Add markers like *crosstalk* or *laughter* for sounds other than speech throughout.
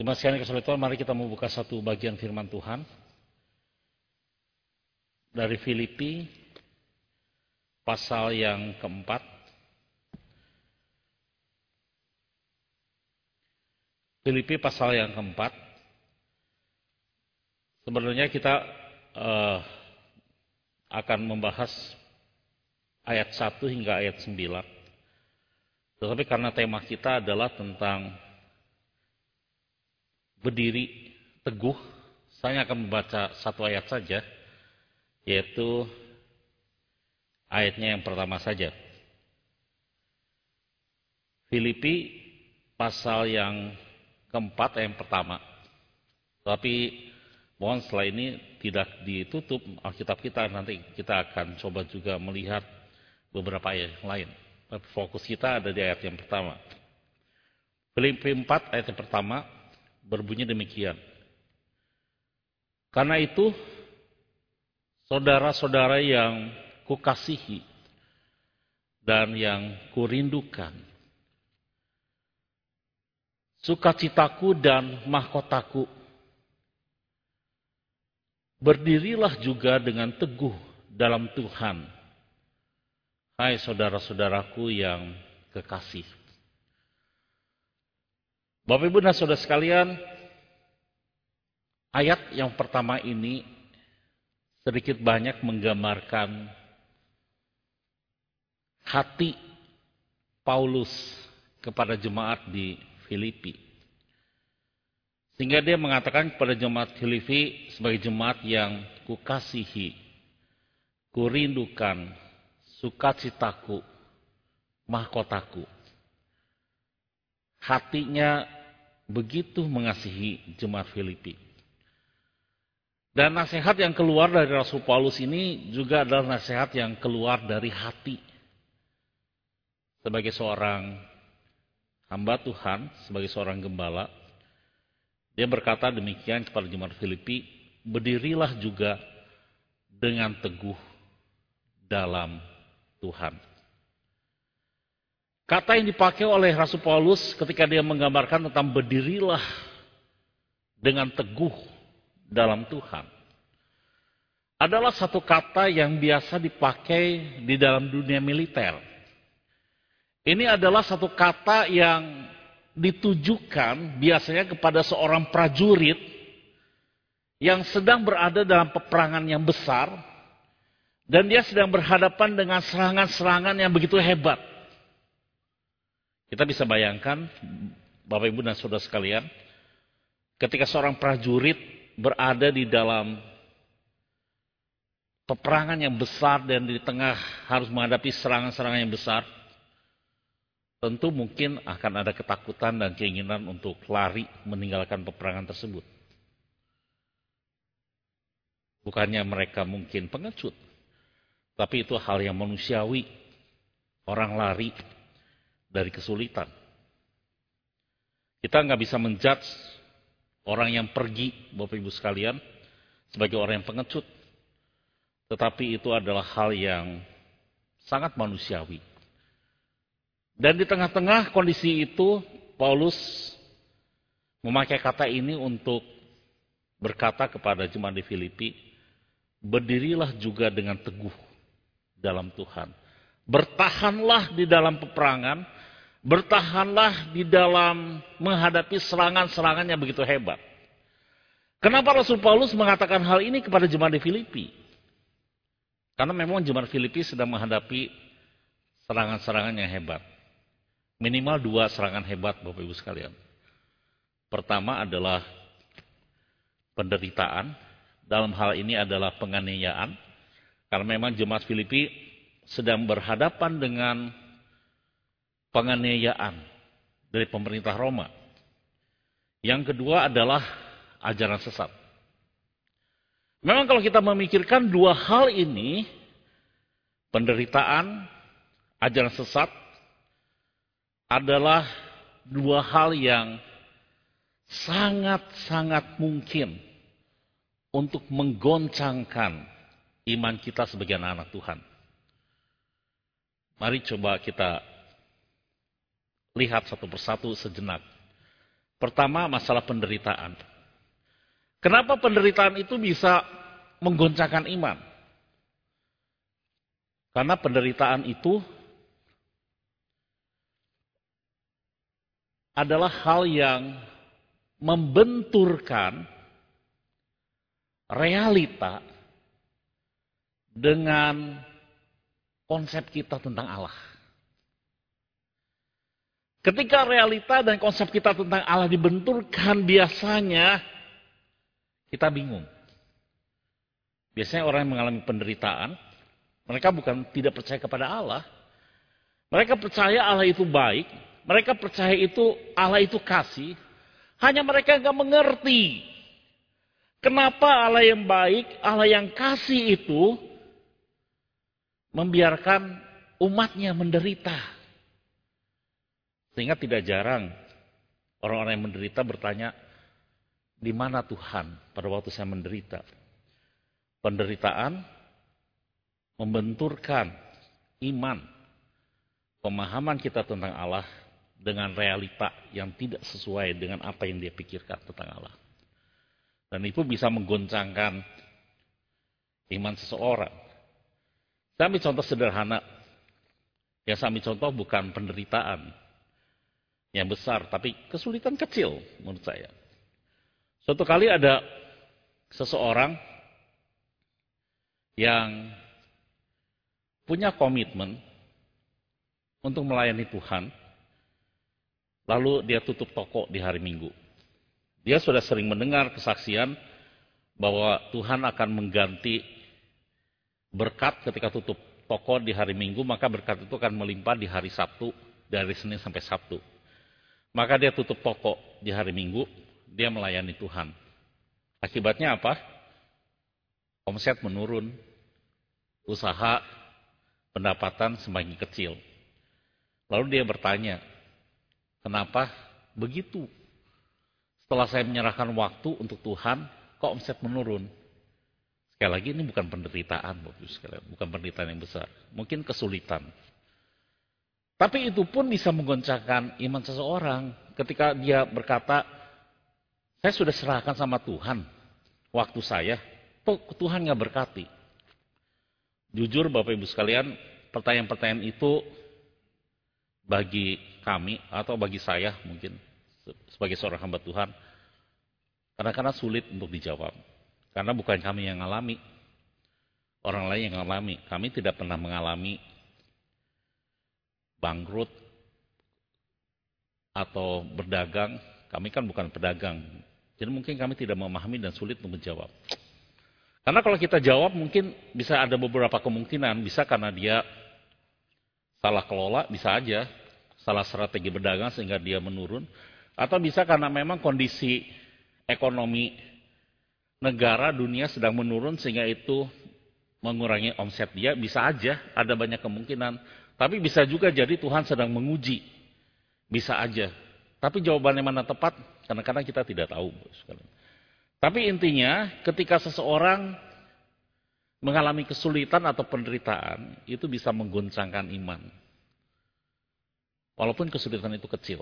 Terima kasih kasih Tuhan, mari kita membuka satu bagian firman Tuhan dari Filipi pasal yang keempat. Filipi pasal yang keempat. Sebenarnya kita uh, akan membahas ayat 1 hingga ayat 9. Tetapi karena tema kita adalah tentang berdiri teguh, saya akan membaca satu ayat saja, yaitu ayatnya yang pertama saja. Filipi pasal yang keempat yang pertama. Tapi mohon setelah ini tidak ditutup Alkitab kita, nanti kita akan coba juga melihat beberapa ayat yang lain. Fokus kita ada di ayat yang pertama. Filipi 4 ayat yang pertama berbunyi demikian. Karena itu, saudara-saudara yang kukasihi dan yang kurindukan, sukacitaku dan mahkotaku, berdirilah juga dengan teguh dalam Tuhan Hai saudara-saudaraku yang kekasih. Bapak Ibu dan saudara sekalian, ayat yang pertama ini sedikit banyak menggambarkan hati Paulus kepada jemaat di Filipi. Sehingga dia mengatakan kepada jemaat Filipi sebagai jemaat yang kukasihi, kurindukan, sukacitaku, mahkotaku. Hatinya begitu mengasihi jemaat Filipi. Dan nasihat yang keluar dari Rasul Paulus ini juga adalah nasihat yang keluar dari hati. Sebagai seorang hamba Tuhan, sebagai seorang gembala, dia berkata demikian kepada jemaat Filipi, berdirilah juga dengan teguh dalam Tuhan. Kata yang dipakai oleh Rasul Paulus ketika dia menggambarkan tentang berdirilah dengan teguh dalam Tuhan adalah satu kata yang biasa dipakai di dalam dunia militer. Ini adalah satu kata yang ditujukan biasanya kepada seorang prajurit yang sedang berada dalam peperangan yang besar dan dia sedang berhadapan dengan serangan-serangan yang begitu hebat. Kita bisa bayangkan, Bapak Ibu dan Saudara sekalian, ketika seorang prajurit berada di dalam peperangan yang besar dan di tengah harus menghadapi serangan-serangan yang besar, tentu mungkin akan ada ketakutan dan keinginan untuk lari meninggalkan peperangan tersebut. Bukannya mereka mungkin pengecut, tapi itu hal yang manusiawi. Orang lari dari kesulitan. Kita nggak bisa menjudge orang yang pergi, Bapak Ibu sekalian, sebagai orang yang pengecut. Tetapi itu adalah hal yang sangat manusiawi. Dan di tengah-tengah kondisi itu, Paulus memakai kata ini untuk berkata kepada jemaat di Filipi, berdirilah juga dengan teguh dalam Tuhan. Bertahanlah di dalam peperangan, bertahanlah di dalam menghadapi serangan-serangan yang begitu hebat. Kenapa Rasul Paulus mengatakan hal ini kepada jemaat di Filipi? Karena memang jemaat Filipi sedang menghadapi serangan-serangan yang hebat. Minimal dua serangan hebat Bapak Ibu sekalian. Pertama adalah penderitaan, dalam hal ini adalah penganiayaan, karena memang jemaat Filipi sedang berhadapan dengan penganiayaan dari pemerintah Roma. Yang kedua adalah ajaran sesat. Memang kalau kita memikirkan dua hal ini, penderitaan, ajaran sesat, adalah dua hal yang sangat-sangat mungkin untuk menggoncangkan iman kita sebagai anak-anak Tuhan. Mari coba kita lihat satu persatu sejenak. Pertama, masalah penderitaan. Kenapa penderitaan itu bisa menggoncangkan iman? Karena penderitaan itu adalah hal yang membenturkan realita dengan konsep kita tentang Allah. Ketika realita dan konsep kita tentang Allah dibenturkan, biasanya kita bingung. Biasanya orang yang mengalami penderitaan, mereka bukan tidak percaya kepada Allah. Mereka percaya Allah itu baik, mereka percaya itu Allah itu kasih, hanya mereka nggak mengerti kenapa Allah yang baik, Allah yang kasih itu membiarkan umatnya menderita. Sehingga tidak jarang orang-orang yang menderita bertanya, di mana Tuhan pada waktu saya menderita? Penderitaan membenturkan iman, pemahaman kita tentang Allah dengan realita yang tidak sesuai dengan apa yang dia pikirkan tentang Allah. Dan itu bisa menggoncangkan iman seseorang. Saya ambil contoh sederhana. Yang saya ambil contoh bukan penderitaan yang besar, tapi kesulitan kecil menurut saya. Suatu kali ada seseorang yang punya komitmen untuk melayani Tuhan, Lalu dia tutup toko di hari Minggu. Dia sudah sering mendengar kesaksian bahwa Tuhan akan mengganti berkat ketika tutup toko di hari Minggu, maka berkat itu akan melimpah di hari Sabtu, dari Senin sampai Sabtu. Maka dia tutup toko di hari Minggu, dia melayani Tuhan. Akibatnya apa? Omset menurun, usaha, pendapatan semakin kecil. Lalu dia bertanya, Kenapa begitu? Setelah saya menyerahkan waktu untuk Tuhan, kok omset menurun? Sekali lagi ini bukan penderitaan, bukan penderitaan yang besar. Mungkin kesulitan. Tapi itu pun bisa menggoncangkan iman seseorang ketika dia berkata, saya sudah serahkan sama Tuhan waktu saya, kok Tuhan nggak berkati. Jujur Bapak Ibu sekalian, pertanyaan-pertanyaan itu bagi kami atau bagi saya mungkin sebagai seorang hamba Tuhan kadang-kadang sulit untuk dijawab karena bukan kami yang mengalami orang lain yang mengalami kami tidak pernah mengalami bangkrut atau berdagang kami kan bukan pedagang. Jadi mungkin kami tidak memahami dan sulit untuk menjawab. Karena kalau kita jawab mungkin bisa ada beberapa kemungkinan. Bisa karena dia salah kelola bisa aja. Salah strategi berdagang sehingga dia menurun. Atau bisa karena memang kondisi ekonomi negara dunia sedang menurun sehingga itu mengurangi omset dia. Bisa aja ada banyak kemungkinan tapi bisa juga jadi Tuhan sedang menguji. Bisa aja. Tapi jawabannya mana tepat? Kadang-kadang kita tidak tahu tapi intinya ketika seseorang mengalami kesulitan atau penderitaan itu bisa mengguncangkan iman. Walaupun kesulitan itu kecil.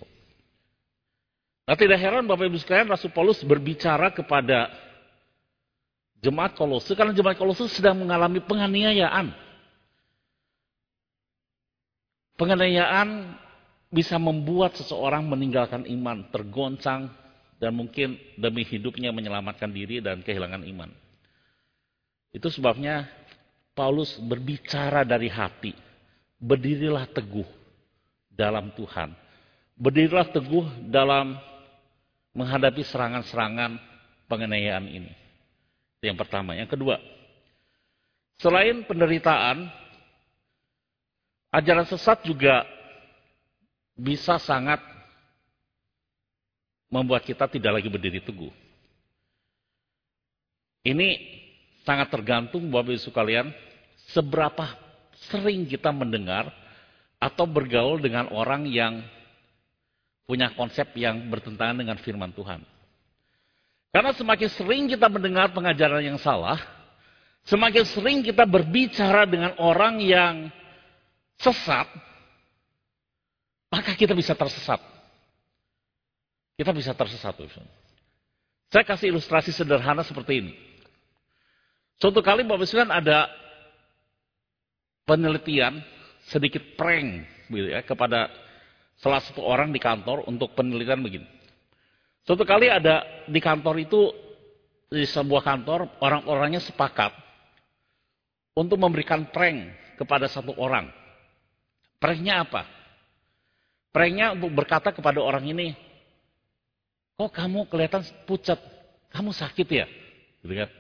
Nah tidak heran Bapak Ibu sekalian Rasul Paulus berbicara kepada jemaat Kolose karena jemaat Kolose sedang mengalami penganiayaan. Penganiayaan bisa membuat seseorang meninggalkan iman, tergoncang dan mungkin demi hidupnya menyelamatkan diri dan kehilangan iman. Itu sebabnya Paulus berbicara dari hati. Berdirilah teguh dalam Tuhan. Berdirilah teguh dalam menghadapi serangan-serangan penganiayaan ini. Itu yang pertama. Yang kedua, selain penderitaan, ajaran sesat juga bisa sangat membuat kita tidak lagi berdiri teguh. Ini sangat tergantung Bapak Ibu sekalian seberapa sering kita mendengar atau bergaul dengan orang yang punya konsep yang bertentangan dengan firman Tuhan. Karena semakin sering kita mendengar pengajaran yang salah, semakin sering kita berbicara dengan orang yang sesat, maka kita bisa tersesat. kita bisa tersesat. Saya kasih ilustrasi sederhana seperti ini. Suatu kali Bapak Sekalian ada penelitian sedikit prank gitu ya, kepada salah satu orang di kantor untuk penelitian begini. Suatu kali ada di kantor itu di sebuah kantor orang-orangnya sepakat untuk memberikan prank kepada satu orang. Pranknya apa? Pranknya untuk berkata kepada orang ini, kok kamu kelihatan pucat, kamu sakit ya? Gitu kan?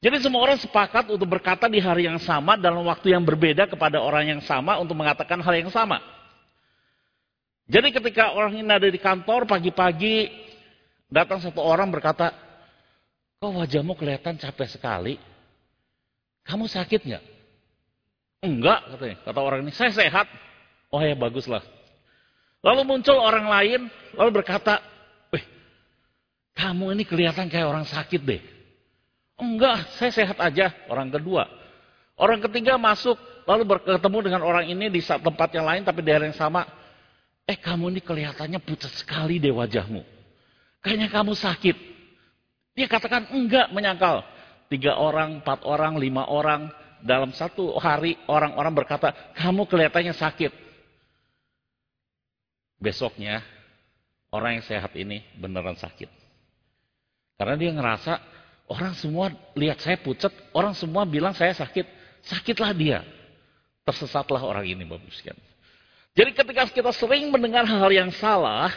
Jadi semua orang sepakat untuk berkata di hari yang sama dalam waktu yang berbeda kepada orang yang sama untuk mengatakan hal yang sama. Jadi ketika orang ini ada di kantor pagi-pagi datang satu orang berkata, kok wajahmu kelihatan capek sekali? Kamu sakit nggak? Enggak katanya. Kata orang ini, saya sehat. Oh ya baguslah. Lalu muncul orang lain lalu berkata, Wih, kamu ini kelihatan kayak orang sakit deh. Enggak, saya sehat aja. Orang kedua. Orang ketiga masuk, lalu bertemu dengan orang ini di tempat yang lain, tapi daerah yang sama. Eh, kamu ini kelihatannya pucat sekali deh wajahmu. Kayaknya kamu sakit. Dia katakan enggak menyangkal. Tiga orang, empat orang, lima orang. Dalam satu hari orang-orang berkata, kamu kelihatannya sakit. Besoknya, orang yang sehat ini beneran sakit. Karena dia ngerasa Orang semua lihat saya pucat, orang semua bilang saya sakit. Sakitlah dia. Tersesatlah orang ini, Bapak sekalian. Jadi ketika kita sering mendengar hal yang salah,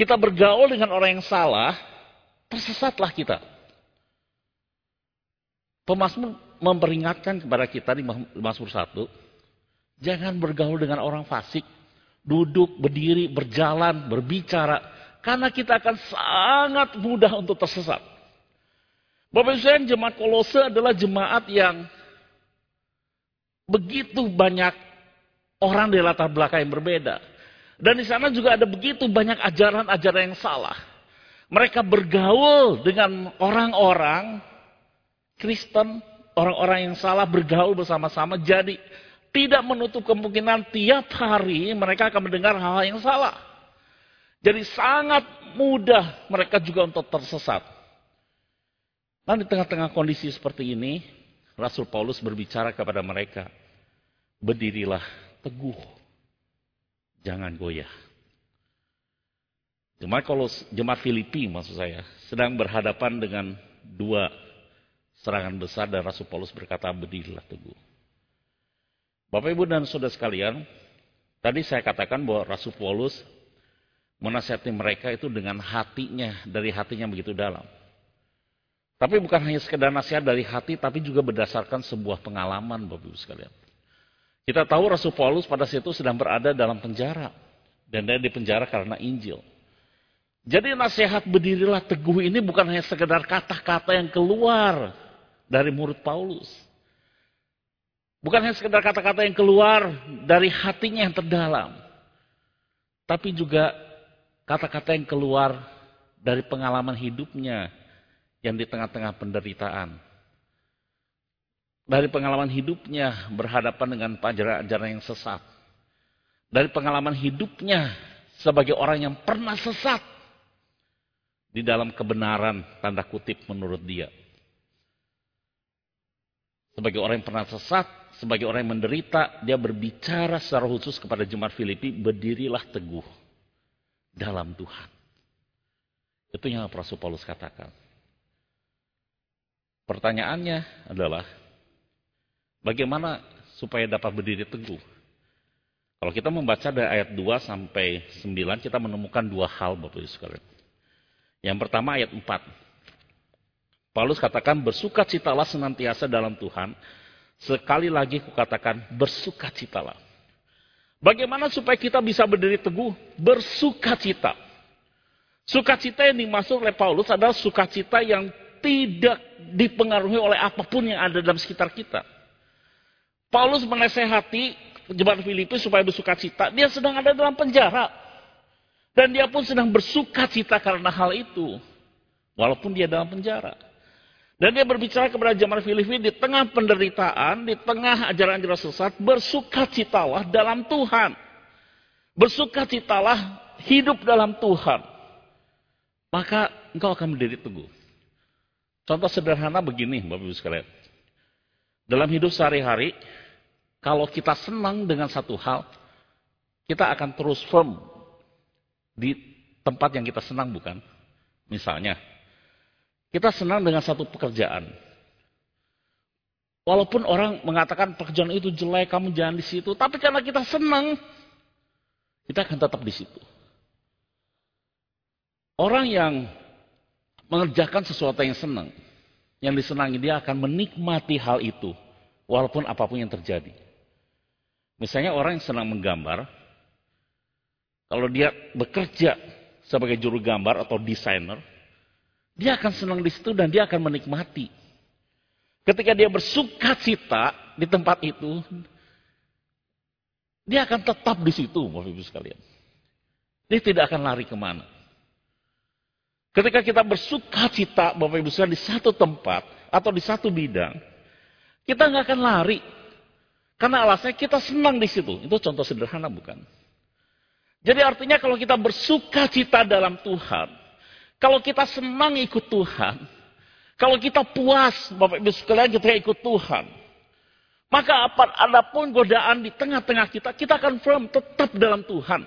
kita bergaul dengan orang yang salah, tersesatlah kita. Pemasmur memperingatkan kepada kita di Mazmur 1, jangan bergaul dengan orang fasik, duduk, berdiri, berjalan, berbicara, karena kita akan sangat mudah untuk tersesat. Bapak Ibu sekalian, jemaat Kolose adalah jemaat yang begitu banyak orang di latar belakang yang berbeda. Dan di sana juga ada begitu banyak ajaran-ajaran yang salah. Mereka bergaul dengan orang-orang Kristen, orang-orang yang salah bergaul bersama-sama. Jadi tidak menutup kemungkinan tiap hari mereka akan mendengar hal-hal yang salah. Jadi sangat mudah mereka juga untuk tersesat. Nah di tengah-tengah kondisi seperti ini, Rasul Paulus berbicara kepada mereka, berdirilah teguh, jangan goyah. Jemaat kalau jemaat Filipi maksud saya sedang berhadapan dengan dua serangan besar dan Rasul Paulus berkata berdirilah teguh. Bapak Ibu dan Saudara sekalian, tadi saya katakan bahwa Rasul Paulus menasihati mereka itu dengan hatinya, dari hatinya begitu dalam. Tapi bukan hanya sekedar nasihat dari hati, tapi juga berdasarkan sebuah pengalaman, Bapak Ibu sekalian. Kita tahu Rasul Paulus pada saat itu sedang berada dalam penjara. Dan dia di penjara karena Injil. Jadi nasihat berdirilah teguh ini bukan hanya sekedar kata-kata yang keluar dari murid Paulus. Bukan hanya sekedar kata-kata yang keluar dari hatinya yang terdalam. Tapi juga kata-kata yang keluar dari pengalaman hidupnya yang di tengah-tengah penderitaan. Dari pengalaman hidupnya berhadapan dengan ajaran-ajaran yang sesat. Dari pengalaman hidupnya sebagai orang yang pernah sesat. Di dalam kebenaran tanda kutip menurut dia. Sebagai orang yang pernah sesat, sebagai orang yang menderita, dia berbicara secara khusus kepada jemaat Filipi, berdirilah teguh dalam Tuhan. Itu yang Rasul Paulus katakan. Pertanyaannya adalah, bagaimana supaya dapat berdiri teguh? Kalau kita membaca dari ayat 2 sampai 9, kita menemukan dua hal Bapak Ibu sekalian. Yang pertama ayat 4. Paulus katakan, bersukacitalah senantiasa dalam Tuhan. Sekali lagi kukatakan, bersukacitalah. Bagaimana supaya kita bisa berdiri teguh? Bersukacita. Sukacita yang dimaksud oleh Paulus adalah sukacita yang tidak dipengaruhi oleh apa pun yang ada dalam sekitar kita. Paulus menasehati jemaat Filipi supaya bersuka cita. Dia sedang ada dalam penjara. Dan dia pun sedang bersuka cita karena hal itu. Walaupun dia dalam penjara. Dan dia berbicara kepada jemaat Filipi di tengah penderitaan, di tengah ajaran-ajaran sesat, bersukacitalah dalam Tuhan. Bersukacitalah hidup dalam Tuhan. maka engkau akan berdiri teguh. Contoh sederhana begini, Bapak Ibu sekalian. Dalam hidup sehari-hari, kalau kita senang dengan satu hal, kita akan terus firm di tempat yang kita senang, bukan? Misalnya, kita senang dengan satu pekerjaan. Walaupun orang mengatakan pekerjaan itu jelek, kamu jangan di situ. Tapi karena kita senang, kita akan tetap di situ. Orang yang mengerjakan sesuatu yang senang, yang disenangi, dia akan menikmati hal itu, walaupun apa pun yang terjadi. Misalnya orang yang senang menggambar, kalau dia bekerja sebagai juru gambar atau desainer, dia akan senang di situ dan dia akan menikmati. Ketika dia bersuka cita di tempat itu, dia akan tetap di situ, Bapak Ibu sekalian. Dia tidak akan lari ke mana. Ketika kita bersuka cita, Bapak Ibu sekalian, di satu tempat atau di satu bidang, kita nggak akan lari. Karena alasannya kita senang di situ. Itu contoh sederhana bukan? Jadi artinya kalau kita bersuka cita dalam Tuhan, kalau kita senang ikut Tuhan, kalau kita puas Bapak Ibu sekalian kita ikut Tuhan, maka apa adapun godaan di tengah-tengah kita, kita akan firm tetap dalam Tuhan.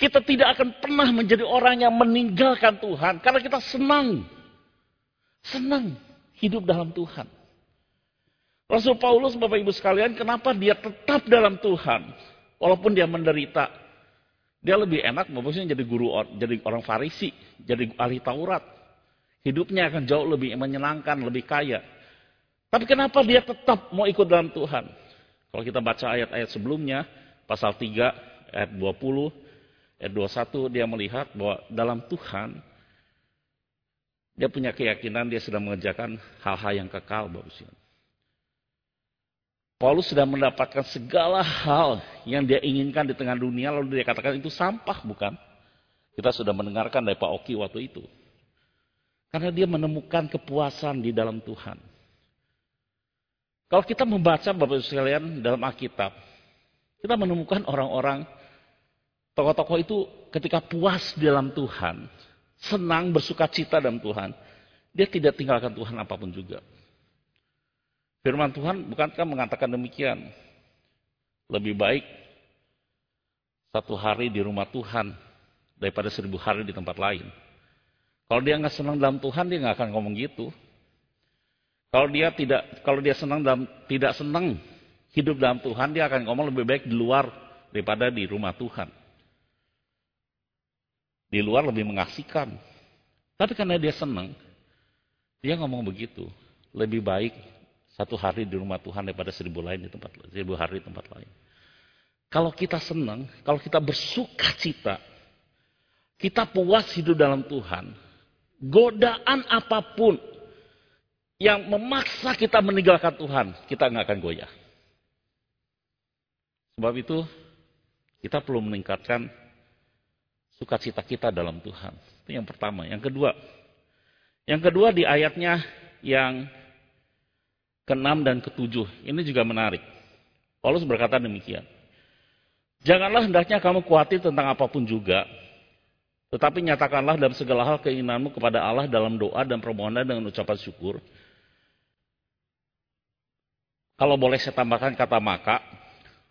Kita tidak akan pernah menjadi orang yang meninggalkan Tuhan. Karena kita senang. Senang hidup dalam Tuhan. Rasul Paulus, Bapak Ibu sekalian, kenapa dia tetap dalam Tuhan? Walaupun dia menderita. Dia lebih enak, maksudnya jadi guru, jadi orang farisi, jadi ahli Taurat. Hidupnya akan jauh lebih menyenangkan, lebih kaya. Tapi kenapa dia tetap mau ikut dalam Tuhan? Kalau kita baca ayat-ayat sebelumnya, pasal 3, ayat 20, Ayat 21 dia melihat bahwa dalam Tuhan dia punya keyakinan dia sudah mengerjakan hal-hal yang kekal bagusnya. Paulus sudah mendapatkan segala hal yang dia inginkan di tengah dunia lalu dia katakan itu sampah bukan? Kita sudah mendengarkan dari Pak Oki waktu itu. Karena dia menemukan kepuasan di dalam Tuhan. Kalau kita membaca Bapak Ibu sekalian dalam Alkitab, kita menemukan orang-orang Tokoh-tokoh itu ketika puas di dalam Tuhan, senang bersuka cita dalam Tuhan, dia tidak tinggalkan Tuhan apa pun juga. Firman Tuhan bukankah mengatakan demikian? Lebih baik satu hari di rumah Tuhan daripada seribu hari di tempat lain. Kalau dia nggak senang dalam Tuhan, dia nggak akan ngomong gitu. Kalau dia tidak, kalau dia senang dalam tidak senang hidup dalam Tuhan, dia akan ngomong lebih baik di luar daripada di rumah Tuhan. Di luar lebih mengasihkan. Tapi karena dia senang, dia ngomong begitu. Lebih baik satu hari di rumah Tuhan daripada seribu lain di tempat seribu hari di tempat lain. Kalau kita senang, kalau kita bersuka cita, kita puas hidup dalam Tuhan, godaan apa pun yang memaksa kita meninggalkan Tuhan, kita nggak akan goyah. Sebab itu, kita perlu meningkatkan sukacita kita dalam Tuhan. Itu yang pertama. Yang kedua, yang kedua di ayatnya yang ke-6 dan ke-7. Ini juga menarik. Paulus berkata demikian. Janganlah hendaknya kamu khawatir tentang apa pun juga. Tetapi nyatakanlah dalam segala hal keinginanmu kepada Allah dalam doa dan permohonan dengan ucapan syukur. Kalau boleh saya tambahkan kata maka.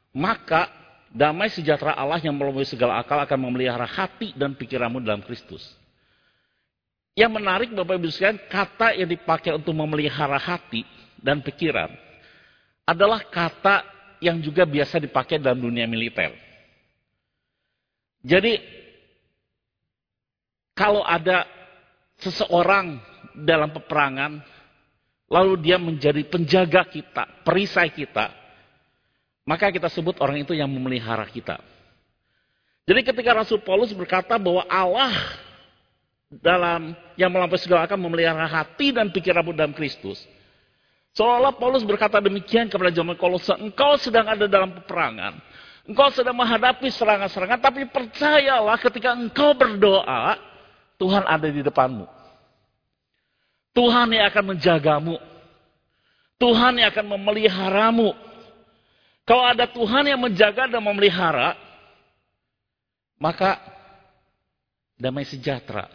Maka damai sejahtera Allah yang melampaui segala akal akan memelihara hati dan pikiranmu dalam Kristus. Yang menarik Bapak Ibu sekalian, kata yang dipakai untuk memelihara hati dan pikiran adalah kata yang juga biasa dipakai dalam dunia militer. Jadi kalau ada seseorang dalam peperangan lalu dia menjadi penjaga kita, perisai kita, maka kita sebut orang itu yang memelihara kita. Jadi ketika Rasul Paulus berkata bahwa Allah dalam yang melampaui segala akal memelihara hati dan pikiranmu dalam Kristus. Seolah-olah Paulus berkata demikian kepada zaman Kolose, engkau sedang ada dalam peperangan. Engkau sedang menghadapi serangan-serangan, tapi percayalah ketika engkau berdoa, Tuhan ada di depanmu. Tuhan yang akan menjagamu. Tuhan yang akan memeliharamu. Kalau ada Tuhan yang menjaga dan memelihara, maka damai sejahtera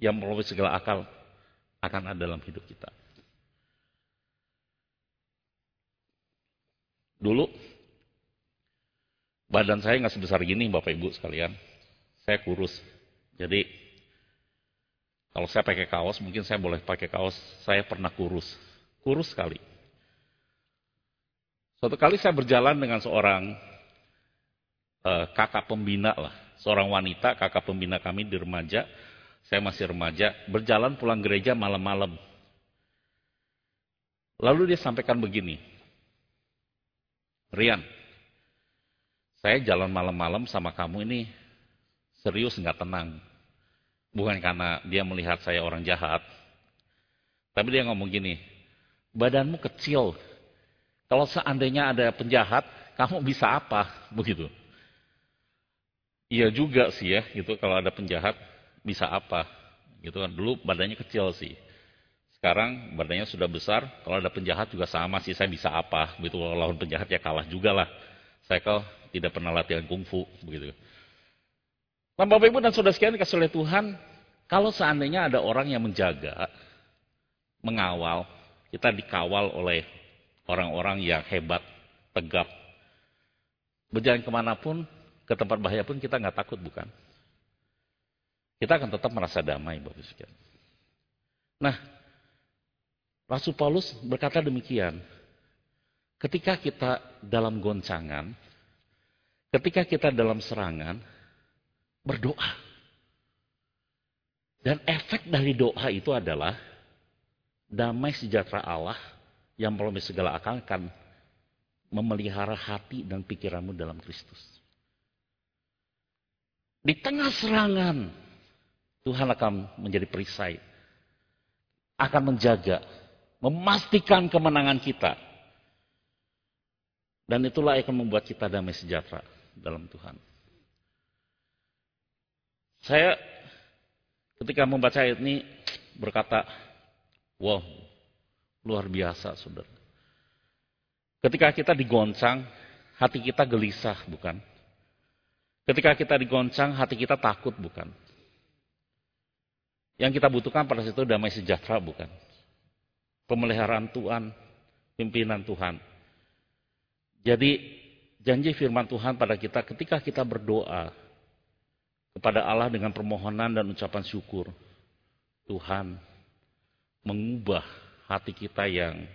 yang melampaui segala akal akan ada dalam hidup kita. Dulu badan saya nggak sebesar gini Bapak Ibu sekalian. Saya kurus. Jadi kalau saya pakai kaos, mungkin saya boleh pakai kaos. Saya pernah kurus. Kurus sekali. Suatu kali saya berjalan dengan seorang uh, kakak pembina lah. Seorang wanita, kakak pembina kami di remaja. Saya masih remaja. Berjalan pulang gereja malam-malam. Lalu dia sampaikan begini. Rian, saya jalan malam-malam sama kamu ini serius nggak tenang. Bukan karena dia melihat saya orang jahat. Tapi dia ngomong gini, badanmu kecil. Kalau seandainya ada penjahat, kamu bisa apa? *laughs* Begitu. Iya juga sih ya, gitu. Kalau ada penjahat, bisa apa? Gitu kan. Dulu badannya kecil sih. Sekarang badannya sudah besar, kalau ada penjahat juga sama sih, saya bisa apa. Begitu kalau lawan penjahat ya kalah juga lah. Saya kok tidak pernah latihan kungfu. Begitu. Nah Bapak Ibu dan Saudara sekalian dikasih oleh Tuhan, kalau seandainya ada orang yang menjaga, mengawal, kita dikawal oleh orang-orang yang hebat, tegap. Berjalan ke mana pun, ke tempat bahaya pun kita nggak takut bukan? Kita akan tetap merasa damai Bapak Ibu sekalian. Nah, Rasul Paulus berkata demikian. Ketika kita dalam goncangan, ketika kita dalam serangan, berdoa. Dan efek dari doa itu adalah damai sejahtera Allah yang melampaui segala akal akan memelihara hati dan pikiranmu dalam Kristus. Di tengah serangan, Tuhan akan menjadi perisai. Akan menjaga memastikan kemenangan kita. Dan itulah yang akan membuat kita damai sejahtera dalam Tuhan. Saya ketika membaca ayat ini berkata, wow, luar biasa saudara. Ketika kita digoncang, hati kita gelisah, bukan? Ketika kita digoncang, hati kita takut, bukan? Yang kita butuhkan pada situ damai sejahtera, bukan? Pemeliharaan Tuhan, pimpinan Tuhan. Jadi janji firman Tuhan pada kita ketika kita berdoa kepada Allah dengan permohonan dan ucapan syukur, Tuhan mengubah hati kita yang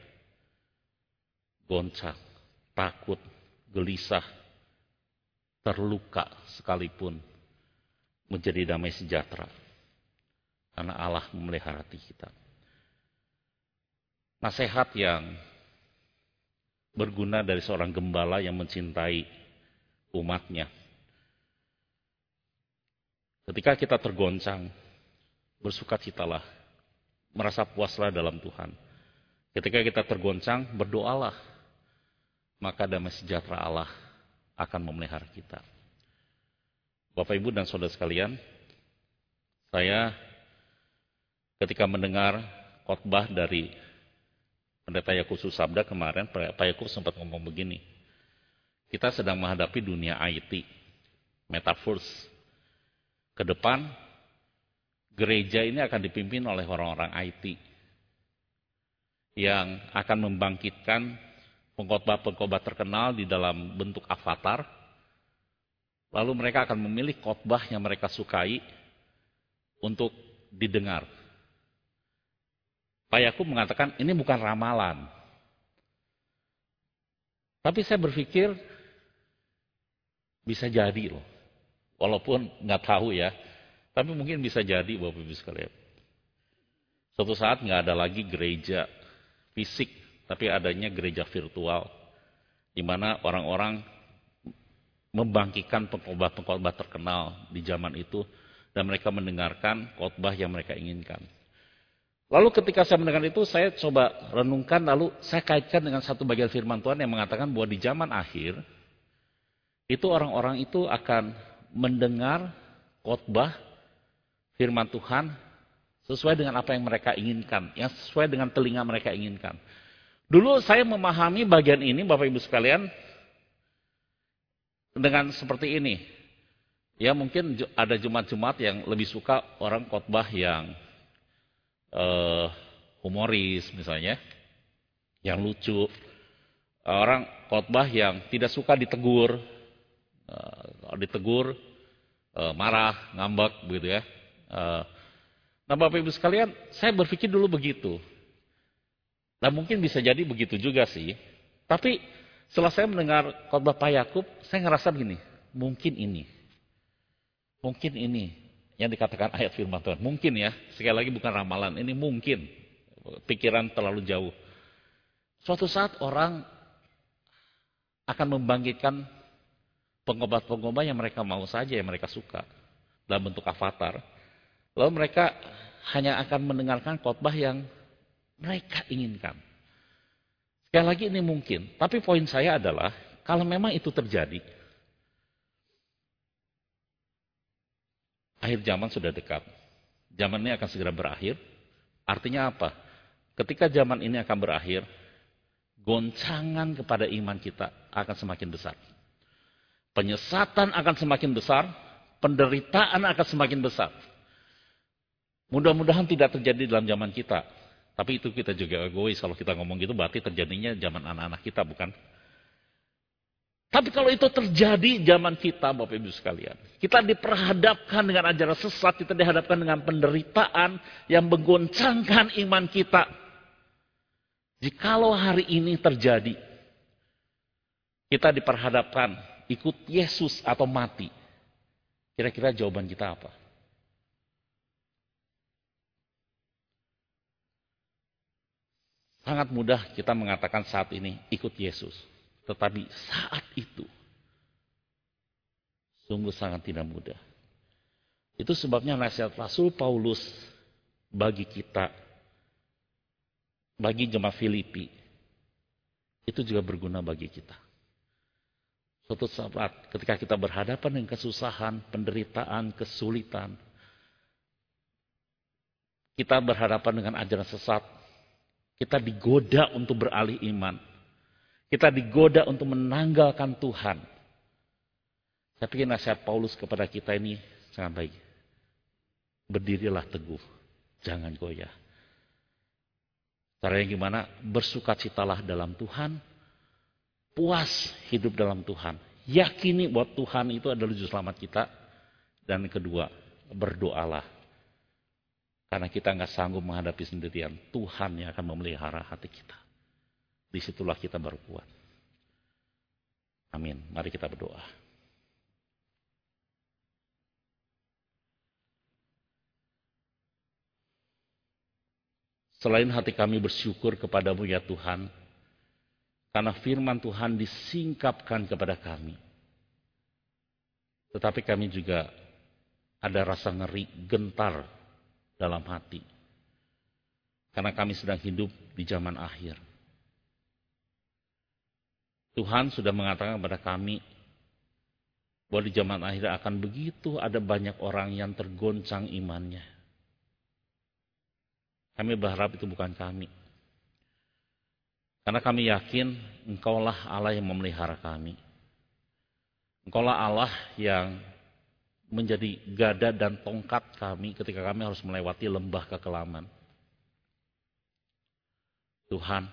goncang, takut, gelisah, terluka sekalipun menjadi damai sejahtera. Karena Allah memelihara hati kita nasihat yang berguna dari seorang gembala yang mencintai umatnya. Ketika kita tergoncang, bersukacitalah, merasa puaslah dalam Tuhan. Ketika kita tergoncang, berdoalah, maka damai sejahtera Allah akan memelihara kita. Bapak, Ibu, dan Saudara sekalian, saya ketika mendengar khotbah dari Pendeta Yakub Sabda kemarin, Pak Yakub sempat ngomong begini. Kita sedang menghadapi dunia IT, metaverse. Ke depan, gereja ini akan dipimpin oleh orang-orang IT. Yang akan membangkitkan pengkhotbah-pengkhotbah terkenal di dalam bentuk avatar. Lalu mereka akan memilih khotbah yang mereka sukai untuk didengar Pak Yakub mengatakan ini bukan ramalan. Tapi saya berpikir bisa jadi loh. Walaupun nggak tahu ya. Tapi mungkin bisa jadi Bapak Ibu sekalian. Suatu saat nggak ada lagi gereja fisik, tapi adanya gereja virtual. Di mana orang-orang membangkitkan pengkhotbah-pengkhotbah terkenal di zaman itu dan mereka mendengarkan khotbah yang mereka inginkan. Lalu ketika saya mendengar itu, saya coba renungkan, lalu saya kaitkan dengan satu bagian firman Tuhan yang mengatakan bahwa di zaman akhir, itu orang-orang itu akan mendengar khotbah firman Tuhan sesuai dengan apa yang mereka inginkan, yang sesuai dengan telinga mereka inginkan. Dulu saya memahami bagian ini, Bapak Ibu sekalian, dengan seperti ini. Ya mungkin ada Jumat-Jumat yang lebih suka orang khotbah yang uh, humoris misalnya, yang lucu. Orang khotbah yang tidak suka ditegur, uh, ditegur uh, marah, ngambek begitu ya. Uh, nah Bapak Ibu sekalian, saya berpikir dulu begitu. Nah mungkin bisa jadi begitu juga sih. Tapi setelah saya mendengar khotbah Pak Yakub, saya ngerasa begini, mungkin ini Mungkin ini yang dikatakan ayat firman Tuhan. Mungkin ya, sekali lagi bukan ramalan, ini mungkin. Pikiran terlalu jauh. Suatu saat orang akan membangkitkan pengobat-pengobat yang mereka mau saja, yang mereka suka. Dalam bentuk avatar. Lalu mereka hanya akan mendengarkan khotbah yang mereka inginkan. Sekali lagi ini mungkin. Tapi poin saya adalah, kalau memang itu terjadi, akhir zaman sudah dekat. Zaman ini akan segera berakhir. Artinya apa? Ketika zaman ini akan berakhir, goncangan kepada iman kita akan semakin besar. Penyesatan akan semakin besar, penderitaan akan semakin besar. Mudah-mudahan tidak terjadi dalam zaman kita. Tapi itu kita juga egois kalau kita ngomong gitu berarti terjadinya zaman anak-anak kita bukan tapi kalau itu terjadi zaman kita, Bapak Ibu sekalian. Kita diperhadapkan dengan ajaran sesat, kita dihadapkan dengan penderitaan yang menggoncangkan iman kita. Jikalau hari ini terjadi, kita diperhadapkan ikut Yesus atau mati. Kira-kira jawaban kita apa? Sangat mudah kita mengatakan saat ini ikut Yesus. Tetapi saat itu sungguh sangat tidak mudah. Itu sebabnya nasihat Rasul Paulus bagi kita, bagi jemaat Filipi, itu juga berguna bagi kita. Suatu saat ketika kita berhadapan dengan kesusahan, penderitaan, kesulitan, kita berhadapan dengan ajaran sesat, kita digoda untuk beralih iman, kita digoda untuk menanggalkan Tuhan. Saya pikir nasihat Paulus kepada kita ini sangat baik. Berdirilah teguh, jangan goyah. Caranya gimana? Bersukacitalah dalam Tuhan, puas hidup dalam Tuhan. Yakini bahwa Tuhan itu adalah juru selamat kita. Dan kedua, berdoalah. Karena kita nggak sanggup menghadapi sendirian. Tuhan yang akan memelihara hati kita. Di situlah kita baru kuat. Amin. Mari kita berdoa. Selain hati kami bersyukur kepadamu ya Tuhan, karena firman Tuhan disingkapkan kepada kami. Tetapi kami juga ada rasa ngeri, gentar dalam hati. Karena kami sedang hidup di zaman akhir. Tuhan sudah mengatakan kepada kami bahwa di zaman akhir akan begitu ada banyak orang yang tergoncang imannya. Kami berharap itu bukan kami. Karena kami yakin engkaulah Allah yang memelihara kami. Engkaulah Allah yang menjadi gada dan tongkat kami ketika kami harus melewati lembah kekelaman. Tuhan,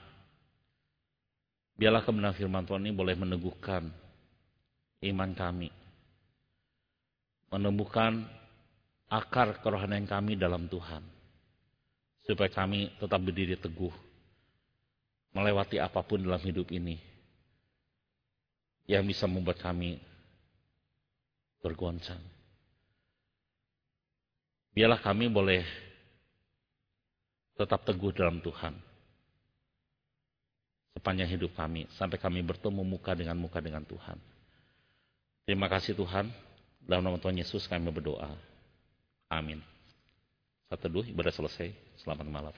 Biarlah kebenaran firman Tuhan ini boleh meneguhkan iman kami. Menemukan akar kerohanian kami dalam Tuhan. Supaya kami tetap berdiri teguh. Melewati apa pun dalam hidup ini. Yang bisa membuat kami bergoncang. Biarlah kami boleh tetap teguh dalam Tuhan sepanjang hidup kami sampai kami bertemu muka dengan muka dengan Tuhan. Terima kasih Tuhan. Dalam nama Tuhan Yesus kami berdoa. Amin. Satu dua ibadah selesai. Selamat malam.